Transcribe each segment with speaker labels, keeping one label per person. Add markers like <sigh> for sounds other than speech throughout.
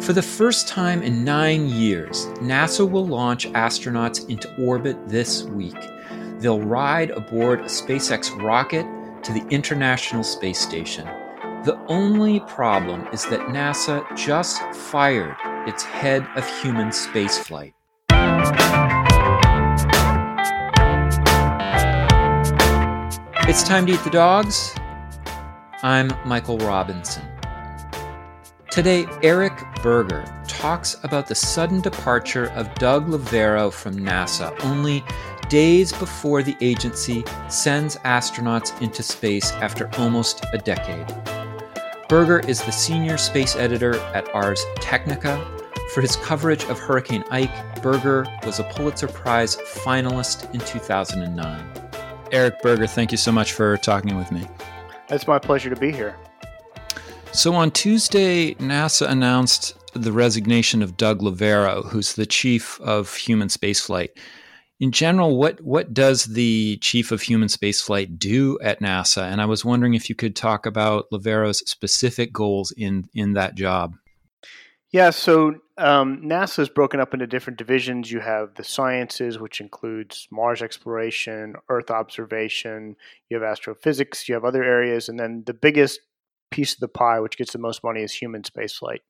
Speaker 1: For the first time in nine years, NASA will launch astronauts into orbit this week. They'll ride aboard a SpaceX rocket to the International Space Station. The only problem is that NASA just fired its head of human spaceflight. It's time to eat the dogs. I'm Michael Robinson. Today, Eric Berger talks about the sudden departure of Doug Loverro from NASA only days before the agency sends astronauts into space after almost a decade. Berger is the senior space editor at Ars Technica. For his coverage of Hurricane Ike, Berger was a Pulitzer Prize finalist in 2009. Eric Berger, thank you so much for talking with me.
Speaker 2: It's my pleasure to be here.
Speaker 1: So on Tuesday, NASA announced the resignation of Doug Loverro, who's the chief of human spaceflight. In general, what what does the chief of human spaceflight do at NASA? And I was wondering if you could talk about Loverro's specific goals in in that job.
Speaker 2: Yeah, so um, NASA is broken up into different divisions. You have the sciences, which includes Mars exploration, Earth observation. You have astrophysics. You have other areas, and then the biggest piece of the pie, which gets the most money, is human spaceflight.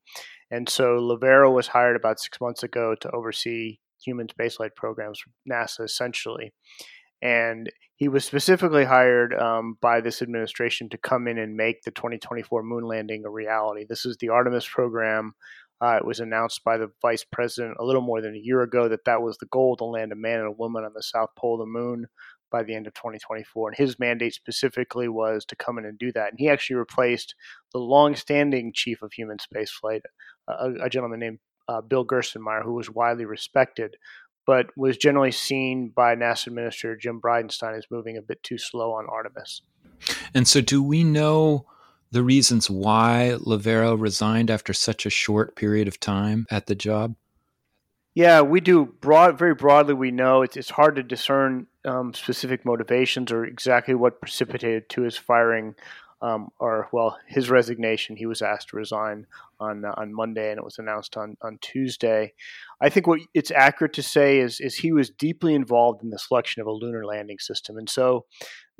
Speaker 2: And so Loverro was hired about six months ago to oversee human spaceflight programs for NASA, essentially. And he was specifically hired um, by this administration to come in and make the 2024 moon landing a reality. This is the Artemis program. Uh, it was announced by the vice president a little more than a year ago that that was the goal to land a man and a woman on the south pole of the moon by the end of 2024. And his mandate specifically was to come in and do that. And he actually replaced the long-standing chief of human spaceflight, a, a gentleman named uh, Bill Gerstenmaier, who was widely respected, but was generally seen by NASA Administrator Jim Bridenstine as moving a bit too slow on Artemis.
Speaker 1: And so, do we know the reasons why Loverro resigned after such a short period of time at the job?
Speaker 2: Yeah, we do broad, very broadly. We know it's, it's hard to discern um, specific motivations or exactly what precipitated to his firing, um, or well, his resignation. He was asked to resign on uh, on Monday, and it was announced on on Tuesday. I think what it's accurate to say is is he was deeply involved in the selection of a lunar landing system, and so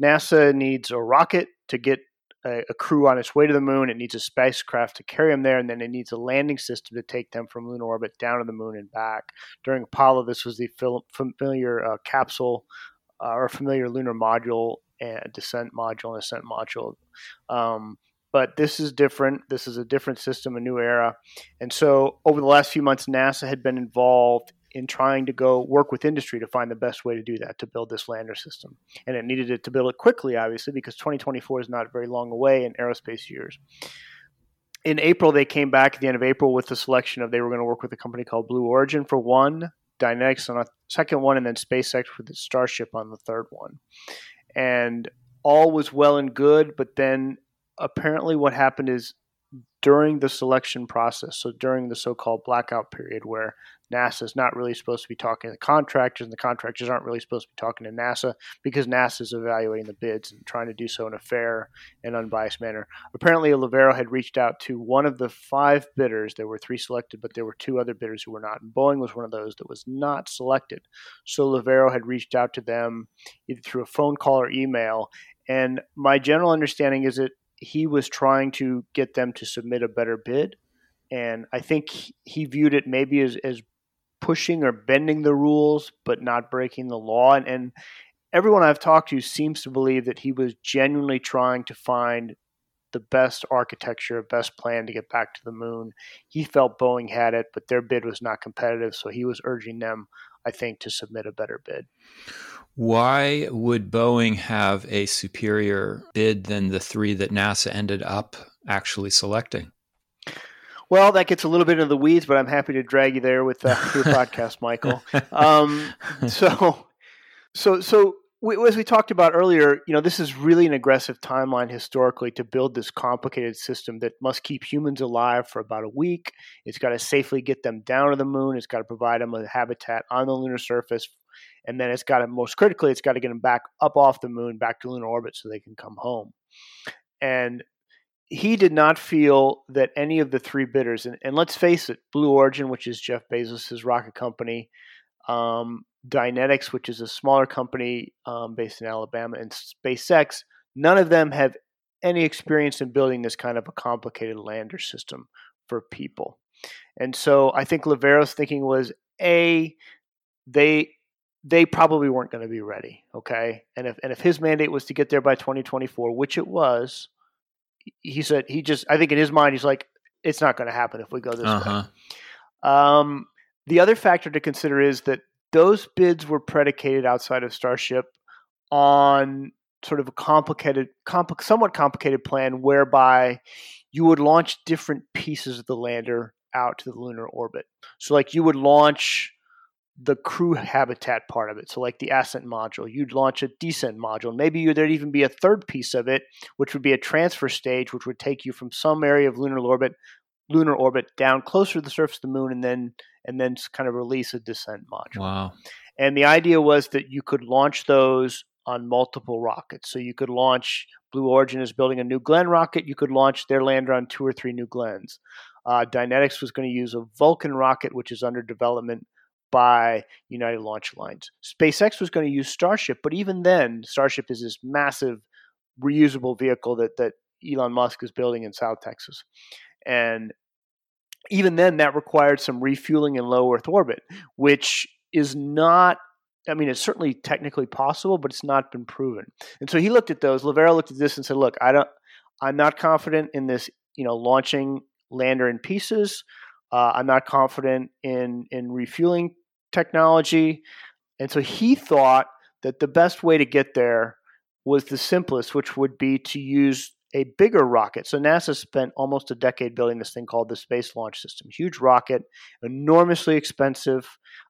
Speaker 2: NASA needs a rocket to get a, crew on its way to the moon. It needs a spacecraft to carry them there, and then it needs a landing system to take them from lunar orbit down to the moon and back. During Apollo, this was the familiar uh, capsule uh, or familiar lunar module and descent module and ascent module. Um, but this is different. This is a different system, a new era. And so, over the last few months, NASA had been involved in trying to go work with industry to find the best way to do that to build this lander system. And it needed it to build it quickly, obviously, because 2024 is not very long away in aerospace years. In April, they came back at the end of April with the selection of they were going to work with a company called Blue Origin for one, Dynetics on a second one, and then SpaceX with the Starship on the third one. And all was well and good, but then apparently what happened is during the selection process, so during the so called blackout period where NASA is not really supposed to be talking to the contractors, and the contractors aren't really supposed to be talking to NASA because NASA is evaluating the bids and trying to do so in a fair and unbiased manner. Apparently, Loverro had reached out to one of the five bidders. There were three selected, but there were two other bidders who were not. And Boeing was one of those that was not selected. So Loverro had reached out to them either through a phone call or email. And my general understanding is that he was trying to get them to submit a better bid and I think he viewed it maybe as, as pushing or bending the rules, but not breaking the law. And, and everyone I've talked to seems to believe that he was genuinely trying to find the best architecture, best plan to get back to the moon. He felt Boeing had it, but their bid was not competitive, so he was urging them, I think, to submit a better bid.
Speaker 1: Why would Boeing have a superior bid than the three that NASA ended up actually selecting?
Speaker 2: Well, that gets a little bit into the weeds, but I'm happy to drag you there with uh, your <laughs> podcast, Michael. Um, so, so, so we, as we talked about earlier, you know, this is really an aggressive timeline historically to build this complicated system that must keep humans alive for about a week. It's got to safely get them down to the moon. It's got to provide them with habitat on the lunar surface, and then it's got to, most critically, it's got to get them back up off the moon, back to lunar orbit, so they can come home. And he did not feel that any of the three bidders, and, and let's face it, Blue Origin, which is Jeff Bezos' rocket company, um, Dynetics, which is a smaller company um, based in Alabama, and SpaceX, none of them have any experience in building this kind of a complicated lander system for people. And so I think Loverro's thinking was a they they probably weren't going to be ready. Okay, and if and if his mandate was to get there by 2024, which it was, he said he just I think in his mind he's like it's not going to happen if we go this uh-huh. way. Um, the other factor to consider is that those bids were predicated outside of Starship on sort of a complicated, compl- somewhat complicated plan whereby you would launch different pieces of the lander out to the lunar orbit. So, like, you would launch the crew habitat part of it. So, like the ascent module, you'd launch a descent module. Maybe there'd even be a third piece of it, which would be a transfer stage, which would take you from some area of lunar orbit, lunar orbit down closer to the surface of the moon, and then and then kind of release a descent module.
Speaker 1: Wow!
Speaker 2: And the idea was that you could launch those on multiple rockets. So you could launch. Blue Origin is building a New Glenn rocket. You could launch their lander on two or three New Glenns. Uh, Dynetics was going to use a Vulcan rocket, which is under development by United Launch Alliance. SpaceX was going to use Starship, but even then, Starship is this massive reusable vehicle that that Elon Musk is building in South Texas, and even then, that required some refueling in low Earth orbit, which is not. I mean, it's certainly technically possible, but it's not been proven. And so he looked at those. Loverro looked at this and said, "Look, I don't. I'm not confident in this. You know, launching lander in pieces. Uh, I'm not confident in in refueling technology, and so he thought that the best way to get there was the simplest, which would be to use a bigger rocket. So NASA spent almost a decade building this thing called the Space Launch System. Huge rocket, enormously expensive.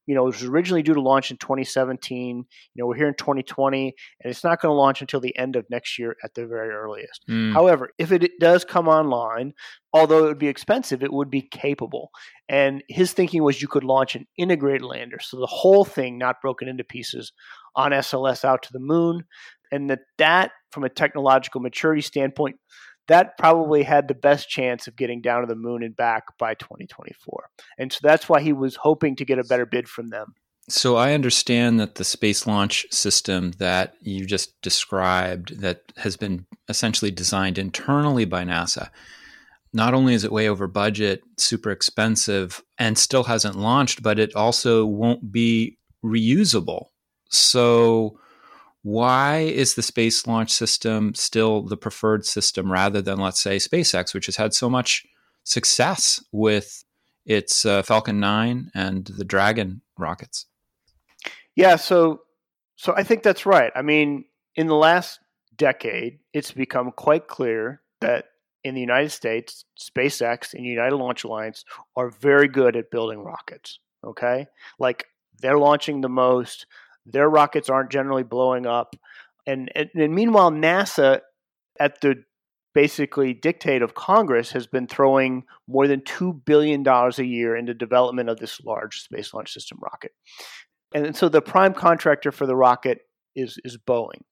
Speaker 2: You know, it was originally due to launch in 2017. You know, we're here in 2020, and it's not going to launch until the end of next year at the very earliest. Mm. However, if it does come online, although it would be expensive, it would be capable. And his thinking was you could launch an integrated lander, so the whole thing not broken into pieces on SLS out to the moon and that that from a technological maturity standpoint that probably had the best chance of getting down to the moon and back by 2024 and so that's why he was hoping to get a better bid from them.
Speaker 1: So i understand that the space launch system that you just described that has been essentially designed internally by nasa not only is it way over budget super expensive and still hasn't launched but it also won't be reusable. So why is the space launch system still the preferred system rather than, let's say, SpaceX, which has had so much success with its uh, Falcon 9 and the Dragon rockets?
Speaker 2: Yeah, so so I think that's right. I mean, in the last decade, it's become quite clear that in the United States, SpaceX and United Launch Alliance are very good at building rockets. Okay, like they're launching the most. Their rockets aren't generally blowing up. And, and, and meanwhile, NASA, at the basically dictate of Congress, has been throwing more than $2 billion a year into development of this large space launch system rocket. And so the prime contractor for the rocket is, is Boeing.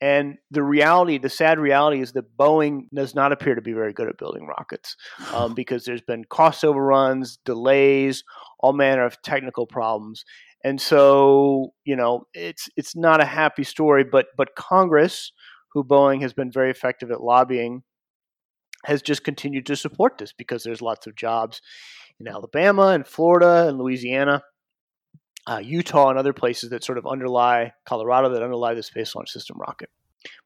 Speaker 2: And the reality, the sad reality, is that Boeing does not appear to be very good at building rockets um, <sighs> because there's been cost overruns, delays, all manner of technical problems. And so, you know, it's it's not a happy story, but but Congress, who Boeing has been very effective at lobbying, has just continued to support this because there's lots of jobs in Alabama and Florida and Louisiana, uh, Utah, and other places that sort of underlie Colorado that underlie the Space Launch System rocket.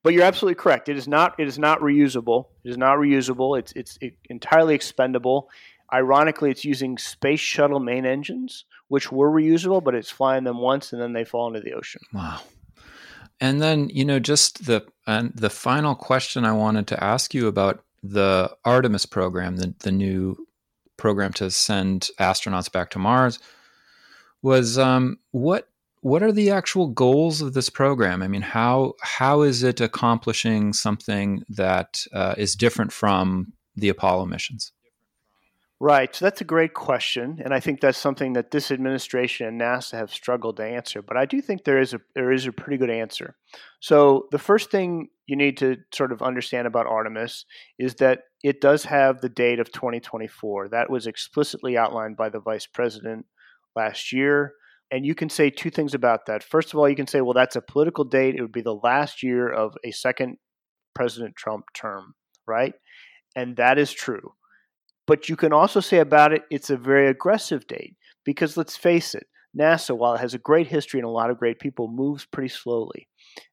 Speaker 2: But you're absolutely correct. It is not. It is not reusable. It is not reusable. It's it's entirely expendable. Ironically, it's using space shuttle main engines, which were reusable, but it's flying them once and then they fall into the ocean.
Speaker 1: Wow. And then, you know, just the and the final question I wanted to ask you about the Artemis program, the, the new program to send astronauts back to Mars, was um, what what are the actual goals of this program? I mean, how how is it accomplishing something that uh, is different from the Apollo missions?
Speaker 2: Right. So that's a great question, and I think that's something that this administration and NASA have struggled to answer. But I do think there is a there is a pretty good answer. So the first thing you need to sort of understand about Artemis is that it does have the date of 2024. That was explicitly outlined by the vice president last year. And you can say two things about that. First of all, you can say, well, that's a political date. It would be the last year of a second President Trump term, right? And that is true. But you can also say about it, it's a very aggressive date because let's face it, NASA, while it has a great history and a lot of great people, moves pretty slowly.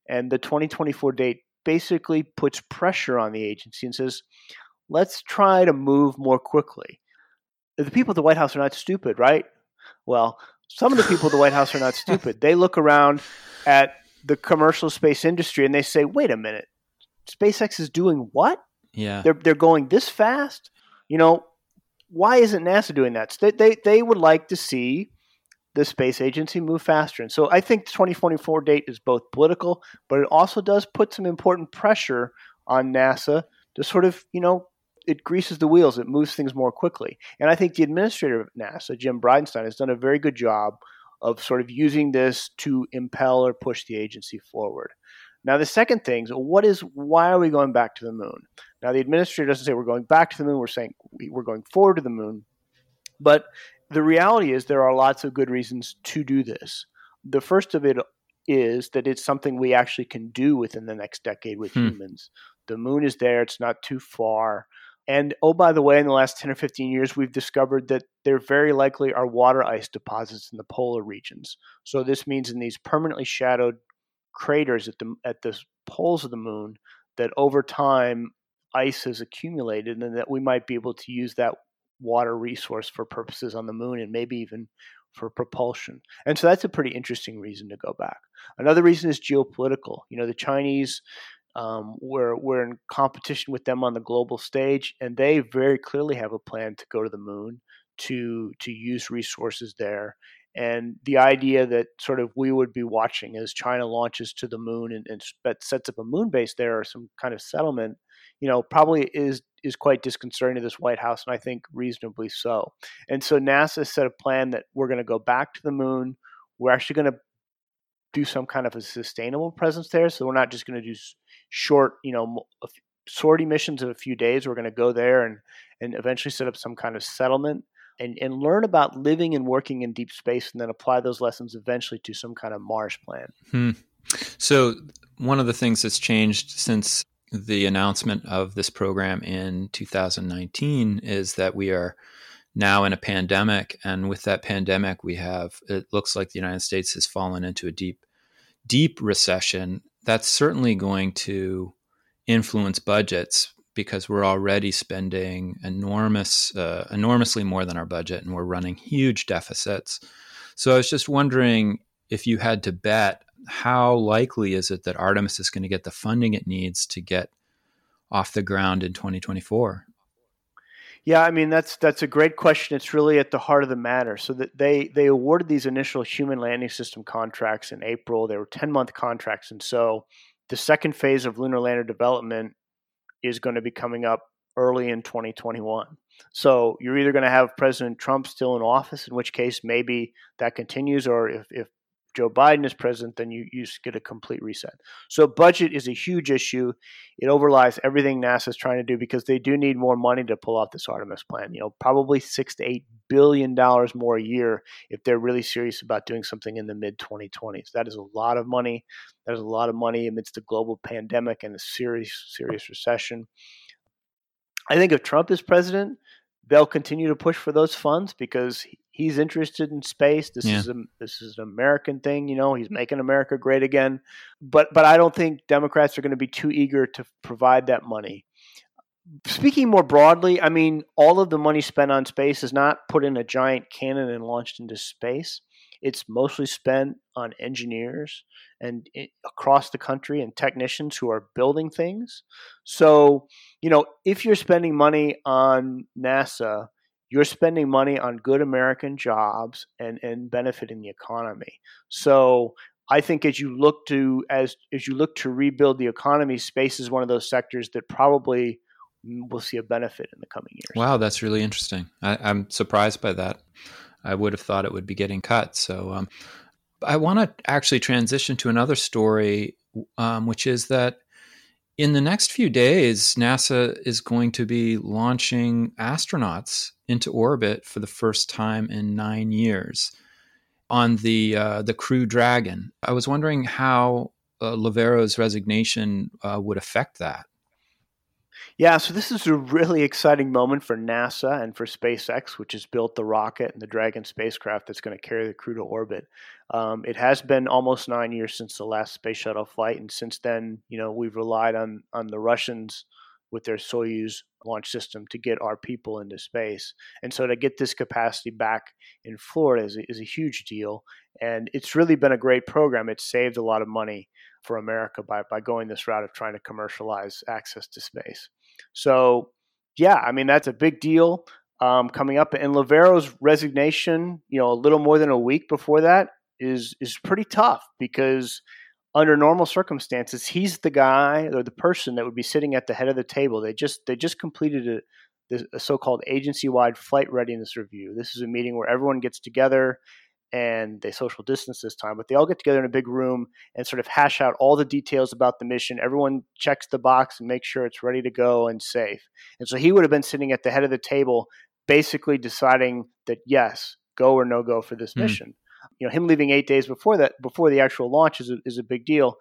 Speaker 2: And the 2024 date basically puts pressure on the agency and says, let's try to move more quickly. The people at the White House are not stupid, right? Well, some of the people at the White House are not <laughs> stupid. They look around at the commercial space industry and they say, wait a minute, SpaceX is doing what?
Speaker 1: Yeah.
Speaker 2: They're, they're going this fast? You know, why isn't NASA doing that? They, they, they would like to see the space agency move faster. And so I think the 2024 date is both political, but it also does put some important pressure on NASA to sort of, you know, it greases the wheels, it moves things more quickly. And I think the administrator of NASA, Jim Bridenstine, has done a very good job of sort of using this to impel or push the agency forward. Now, the second thing is what is why are we going back to the moon? Now, the administrator doesn't say we're going back to the moon. We're saying we're going forward to the moon. But the reality is there are lots of good reasons to do this. The first of it is that it's something we actually can do within the next decade with hmm. humans. The moon is there, it's not too far. And oh, by the way, in the last 10 or 15 years, we've discovered that there very likely are water ice deposits in the polar regions. So this means in these permanently shadowed craters at the, at the poles of the moon, that over time ice has accumulated and that we might be able to use that water resource for purposes on the moon and maybe even for propulsion. And so that's a pretty interesting reason to go back. Another reason is geopolitical. You know, the Chinese um, we're we're in competition with them on the global stage, and they very clearly have a plan to go to the moon to to use resources there. And the idea that sort of we would be watching as China launches to the moon and, and sets up a moon base there or some kind of settlement you know, probably is is quite disconcerting to this White House, and I think reasonably so. And so NASA set a plan that we're going to go back to the moon. We're actually going to do some kind of a sustainable presence there. So we're not just going to do short, you know, sortie missions of a few days. We're going to go there and and eventually set up some kind of settlement and, and learn about living and working in deep space and then apply those lessons eventually to some kind of Mars plan.
Speaker 1: Hmm. So one of the things that's changed since the announcement of this program in 2019 is that we are now in a pandemic. And with that pandemic, we have, it looks like the United States has fallen into a deep, deep recession. That's certainly going to influence budgets because we're already spending enormous, uh, enormously more than our budget and we're running huge deficits. So I was just wondering if you had to bet how likely is it that Artemis is going to get the funding it needs to get off the ground in 2024?
Speaker 2: Yeah, I mean that's that's a great question. It's really at the heart of the matter. So that they they awarded these initial human landing system contracts in April. They were 10 month contracts, and so the second phase of lunar lander development is going to be coming up early in 2021. So you're either going to have President Trump still in office, in which case maybe that continues, or if, if Joe Biden is president, then you, you get a complete reset. So budget is a huge issue. It overlies everything NASA is trying to do because they do need more money to pull off this Artemis plan. You know, probably six to eight billion dollars more a year if they're really serious about doing something in the mid 2020s. That is a lot of money. That is a lot of money amidst a global pandemic and a serious serious recession. I think if Trump is president, they'll continue to push for those funds because he's interested in space. This yeah. is a this is an American thing, you know. He's making America great again. But but I don't think Democrats are going to be too eager to provide that money. Speaking more broadly, I mean, all of the money spent on space is not put in a giant cannon and launched into space. It's mostly spent on engineers and it, across the country and technicians who are building things. So, you know, if you're spending money on NASA, you're spending money on good American jobs and, and benefiting the economy. So I think as you look to as as you look to rebuild the economy, space is one of those sectors that probably will see a benefit in the coming years.
Speaker 1: Wow, that's really interesting. I, am surprised by that. I would have thought it would be getting cut. So um, I want to actually transition to another story, um, which is that in the next few days, NASA is going to be launching astronauts into orbit for the first time in nine years on the uh, the Crew Dragon. I was wondering how uh, Loverro's resignation uh, would affect that.
Speaker 2: Yeah, so this is a really exciting moment for NASA and for SpaceX, which has built the rocket and the Dragon spacecraft that's going to carry the crew to orbit. Um, it has been almost nine years since the last space shuttle flight, and since then, you know, we've relied on on the Russians with their Soyuz launch system to get our people into space. And so to get this capacity back in Florida is, is a huge deal. And it's really been a great program. It's saved a lot of money for America by, by going this route of trying to commercialize access to space. So, yeah, I mean, that's a big deal um, coming up. And Loverro's resignation, you know, a little more than a week before that is is pretty tough because under normal circumstances, he's the guy or the person that would be sitting at the head of the table. They just they just completed a, a so-called agency-wide flight readiness review. This is a meeting where everyone gets together and they social distance this time, but they all get together in a big room and sort of hash out all the details about the mission. Everyone checks the box and makes sure it's ready to go and safe. And so he would have been sitting at the head of the table, basically deciding that yes, go or no go for this mm. mission. You know, him leaving eight days before that, before the actual launch, is a, is a big deal.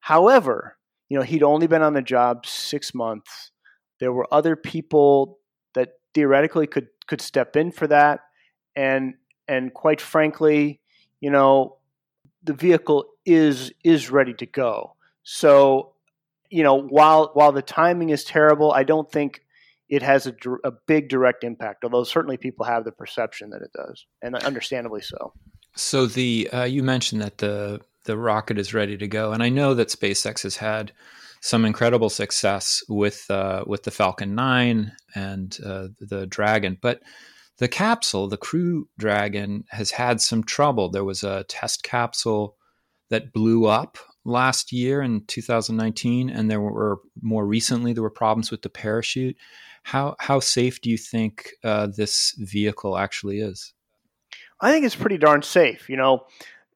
Speaker 2: However, you know, he'd only been on the job six months. There were other people that theoretically could could step in for that, and and quite frankly, you know, the vehicle is is ready to go. So, you know, while while the timing is terrible, I don't think it has a, a big direct impact. Although certainly people have the perception that it does, and understandably so.
Speaker 1: So the uh, you mentioned that the the rocket is ready to go, and I know that SpaceX has had some incredible success with uh, with the Falcon 9 and uh, the Dragon, but the capsule, the Crew Dragon, has had some trouble. There was a test capsule that blew up last year in 2019, and there were more recently there were problems with the parachute. How how safe do you think uh, this vehicle actually is?
Speaker 2: I think it's pretty darn safe. You know,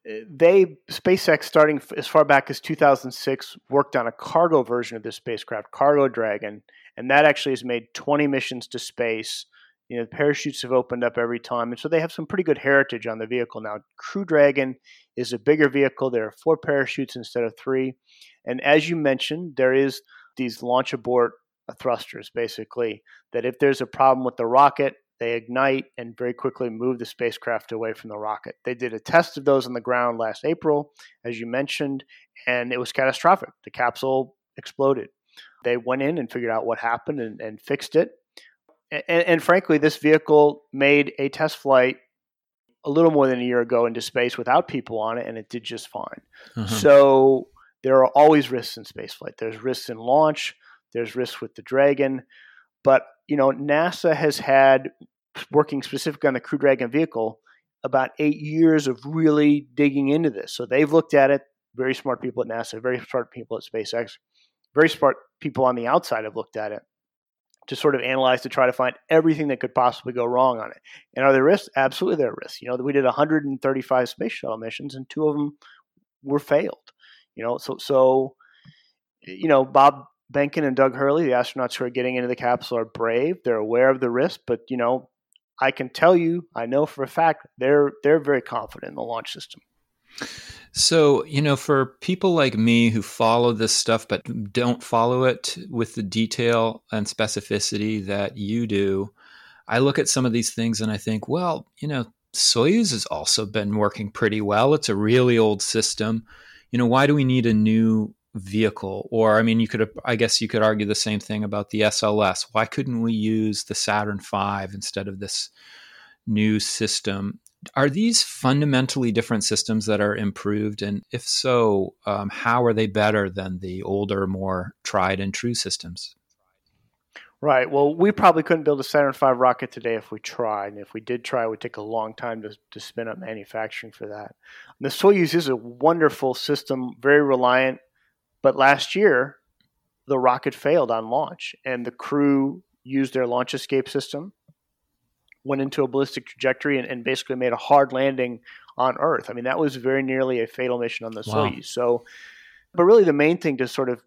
Speaker 2: they SpaceX starting as far back as 2006 worked on a cargo version of this spacecraft, Cargo Dragon, and that actually has made 20 missions to space you know, the parachutes have opened up every time, and so they have some pretty good heritage on the vehicle now. Crew Dragon is a bigger vehicle. There are four parachutes instead of three, and as you mentioned, there is these launch abort uh, thrusters, basically. That if there's a problem with the rocket, they ignite and very quickly move the spacecraft away from the rocket. They did a test of those on the ground last April, as you mentioned, and it was catastrophic. The capsule exploded. They went in and figured out what happened and, and fixed it and, and, frankly, this vehicle made a test flight a little more than a year ago into space without people on it, and it did just fine. Uh-huh. So there are always risks in spaceflight. There's risks in launch. There's risks with the Dragon, but you know NASA has had working specifically on the Crew Dragon vehicle about eight years of really digging into this. So they've looked at it. Very smart people at NASA, very smart people at SpaceX, very smart people on the outside have looked at it to sort of analyze to try to find everything that could possibly go wrong on it. And are there risks? Absolutely, there are risks. You know, we did 135 space shuttle missions, and two of them were failed. You know, so so you know Bob Behnken and Doug Hurley, the astronauts who are getting into the capsule, are brave. They're aware of the risk, but you know, I can tell you, I know for a fact they're they're very confident in the launch system.
Speaker 1: So, you know, for people like me who follow this stuff but don't follow it with the detail and specificity that you do, I look at some of these things and I think, well, you know, Soyuz has also been working pretty well. It's a really old system. You know, why do we need a new vehicle? Or, I mean, you could, I guess you could argue the same thing about the SLS. Why couldn't we use the Saturn V instead of this new system? Are these fundamentally different systems that are improved? And if so, um, how are they better than the older, more tried and true systems?
Speaker 2: Right. Well, we probably couldn't build a Saturn V rocket today if we tried. And if we did try, it would take a long time to, to spin up manufacturing for that. And the Soyuz is a wonderful system, very reliant. But last year, the rocket failed on launch, and the crew used their launch escape system went into a ballistic trajectory and, and, basically made a hard landing on Earth. I mean, that was very nearly a fatal mission on the wow. Soyuz. So, but really, the main thing to sort of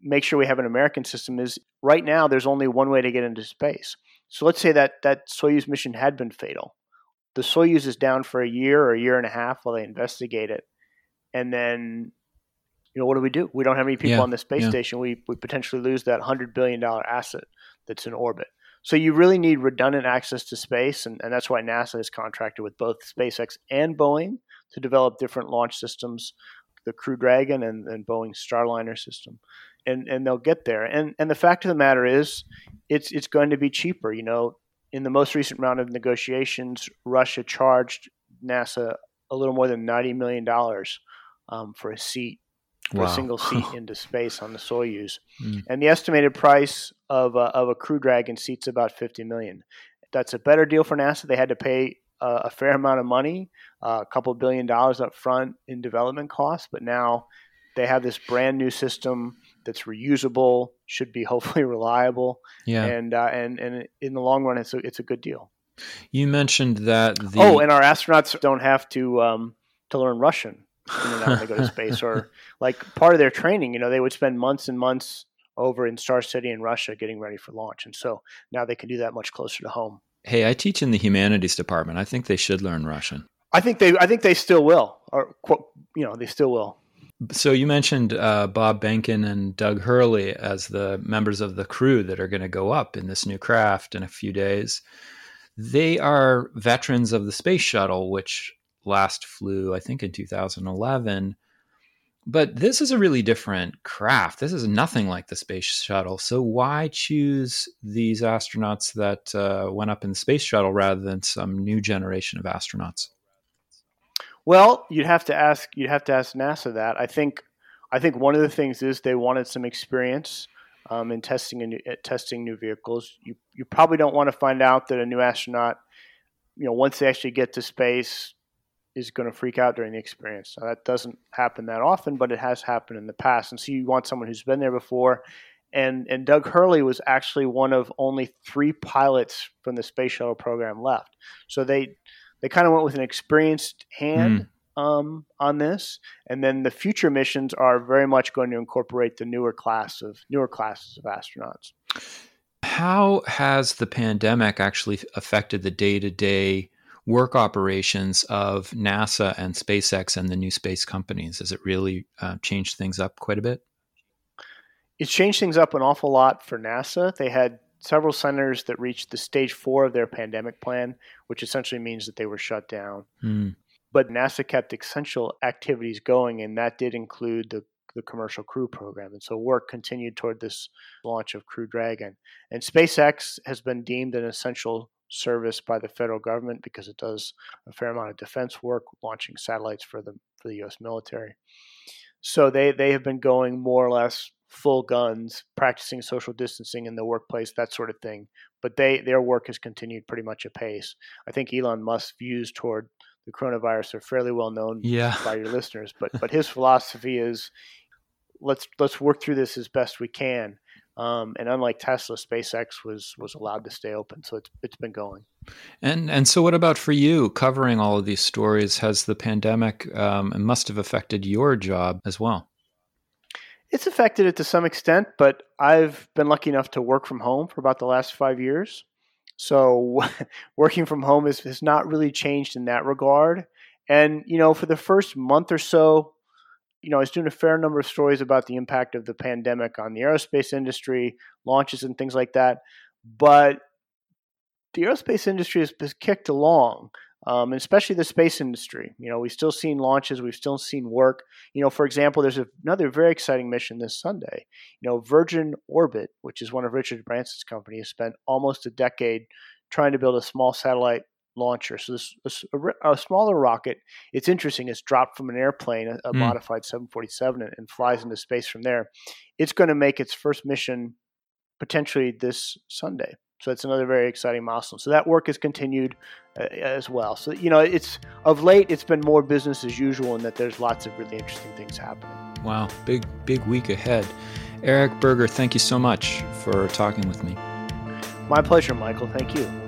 Speaker 2: make sure we have an American system is right now there's only one way to get into space. So let's say that that Soyuz mission had been fatal. The Soyuz is down for a year or a year and a half while they investigate it. And then you know, what do we do? We don't have any people
Speaker 1: Yeah,
Speaker 2: on the space
Speaker 1: yeah.
Speaker 2: station. We we potentially lose that hundred billion dollar asset that's in orbit. So you really need redundant access to space, and, and that's why NASA has contracted with both SpaceX and Boeing to develop different launch systems, the Crew Dragon and, and Starliner system, and and they'll get there. And and the fact of the matter is, it's it's going to be cheaper. You know, in the most recent round of negotiations, Russia charged NASA a little more than ninety million dollars um, for a seat for
Speaker 1: Wow.
Speaker 2: a single seat <laughs> into space on the Soyuz,
Speaker 1: Mm.
Speaker 2: and the estimated price of a, of a Crew Dragon seat's about fifty million. That's a better deal for NASA. They had to pay uh, a fair amount of money, uh, a couple billion dollars up front in development costs, but now they have this brand new system that's reusable, should be <laughs> hopefully reliable,
Speaker 1: Yeah.
Speaker 2: and uh, and and in the long run, it's a it's a good deal.
Speaker 1: You mentioned that the
Speaker 2: oh, and our astronauts don't have to um, to learn Russian you know, when they go to space, or like part of their training. You know, they would spend months and months over in Star City in Russia getting ready for launch, and so now they can do that much closer to home.
Speaker 1: hey, I teach in the humanities department. I think they should learn Russian.
Speaker 2: I think they I think they still will, or you know, they still will.
Speaker 1: So you mentioned uh, Bob Behnken and Doug Hurley as the members of the crew that are going to go up in this new craft in a few days. They are veterans of the space shuttle, which last flew, I think, in 2011. But this is a really different craft. This is nothing like the space shuttle. So why choose these astronauts that uh, went up in the space shuttle rather than some new generation of astronauts?
Speaker 2: Well, you'd have to ask you'd have to ask NASA that. I think I think one of the things is they wanted some experience um, in testing a new, uh, testing new vehicles. You you probably don't want to find out that a new astronaut, you know, once they actually get to space, is going to freak out during the experience. Now, that doesn't happen that often, but it has happened in the past. And so you want someone who's been there before. And and Doug Hurley was actually one of only three pilots from the space shuttle program left. So they they kind of went with an experienced hand um, on this, and then the future missions are very much going to incorporate the newer class of newer classes of astronauts.
Speaker 1: How has the pandemic actually affected the day to day work operations of NASA and SpaceX and the new space companies? Has it really uh, changed things up quite a bit?
Speaker 2: It's changed things up an awful lot for NASA. They had several centers that reached the stage four of their pandemic plan, which essentially means that they were shut down.
Speaker 1: Hmm.
Speaker 2: But NASA kept essential activities going, and that did include the the commercial crew program. And so work continued toward this launch of Crew Dragon. And SpaceX has been deemed an essential service by the federal government because it does a fair amount of defense work, launching satellites for the for the U.S. military. So they they have been going more or less full guns, practicing social distancing in the workplace, that sort of thing. But they their work has continued pretty much apace. I think Elon Musk's views toward the coronavirus are fairly well known
Speaker 1: Yeah.
Speaker 2: by your listeners. But <laughs> but his philosophy is let's let's work through this as best we can. Um, and unlike Tesla, SpaceX was was allowed to stay open, so it's it's been going.
Speaker 1: And and so, what about for you? Covering all of these stories, has the pandemic um, must have affected your job as well?
Speaker 2: It's affected it to some extent, but I've been lucky enough to work from home for about the last five years. So <laughs> working from home has, has not really changed in that regard. And, you know, for the first month or so, you know, I was doing a fair number of stories about the impact of the pandemic on the aerospace industry, launches and things like that. But the aerospace industry has, kicked along, um, especially the space industry. You know, we've still seen launches, we've still seen work. You know, for example, there's another very exciting mission this Sunday. You know, Virgin Orbit, which is one of Richard Branson's companies, spent almost a decade trying to build a small satellite launcher. So this a, a smaller rocket. It's interesting. It's dropped from an airplane, a, a
Speaker 1: Mm.
Speaker 2: modified 747, and, and flies into space from there. It's going to make its first mission potentially this Sunday. So it's another very exciting milestone. So that work has continued uh, as well. So you know, it's of late it's been more business as usual, in that there's lots of really interesting things happening.
Speaker 1: Wow, big big week ahead. Eric Berger, thank you so much for talking with me.
Speaker 2: My pleasure, Michael. Thank you.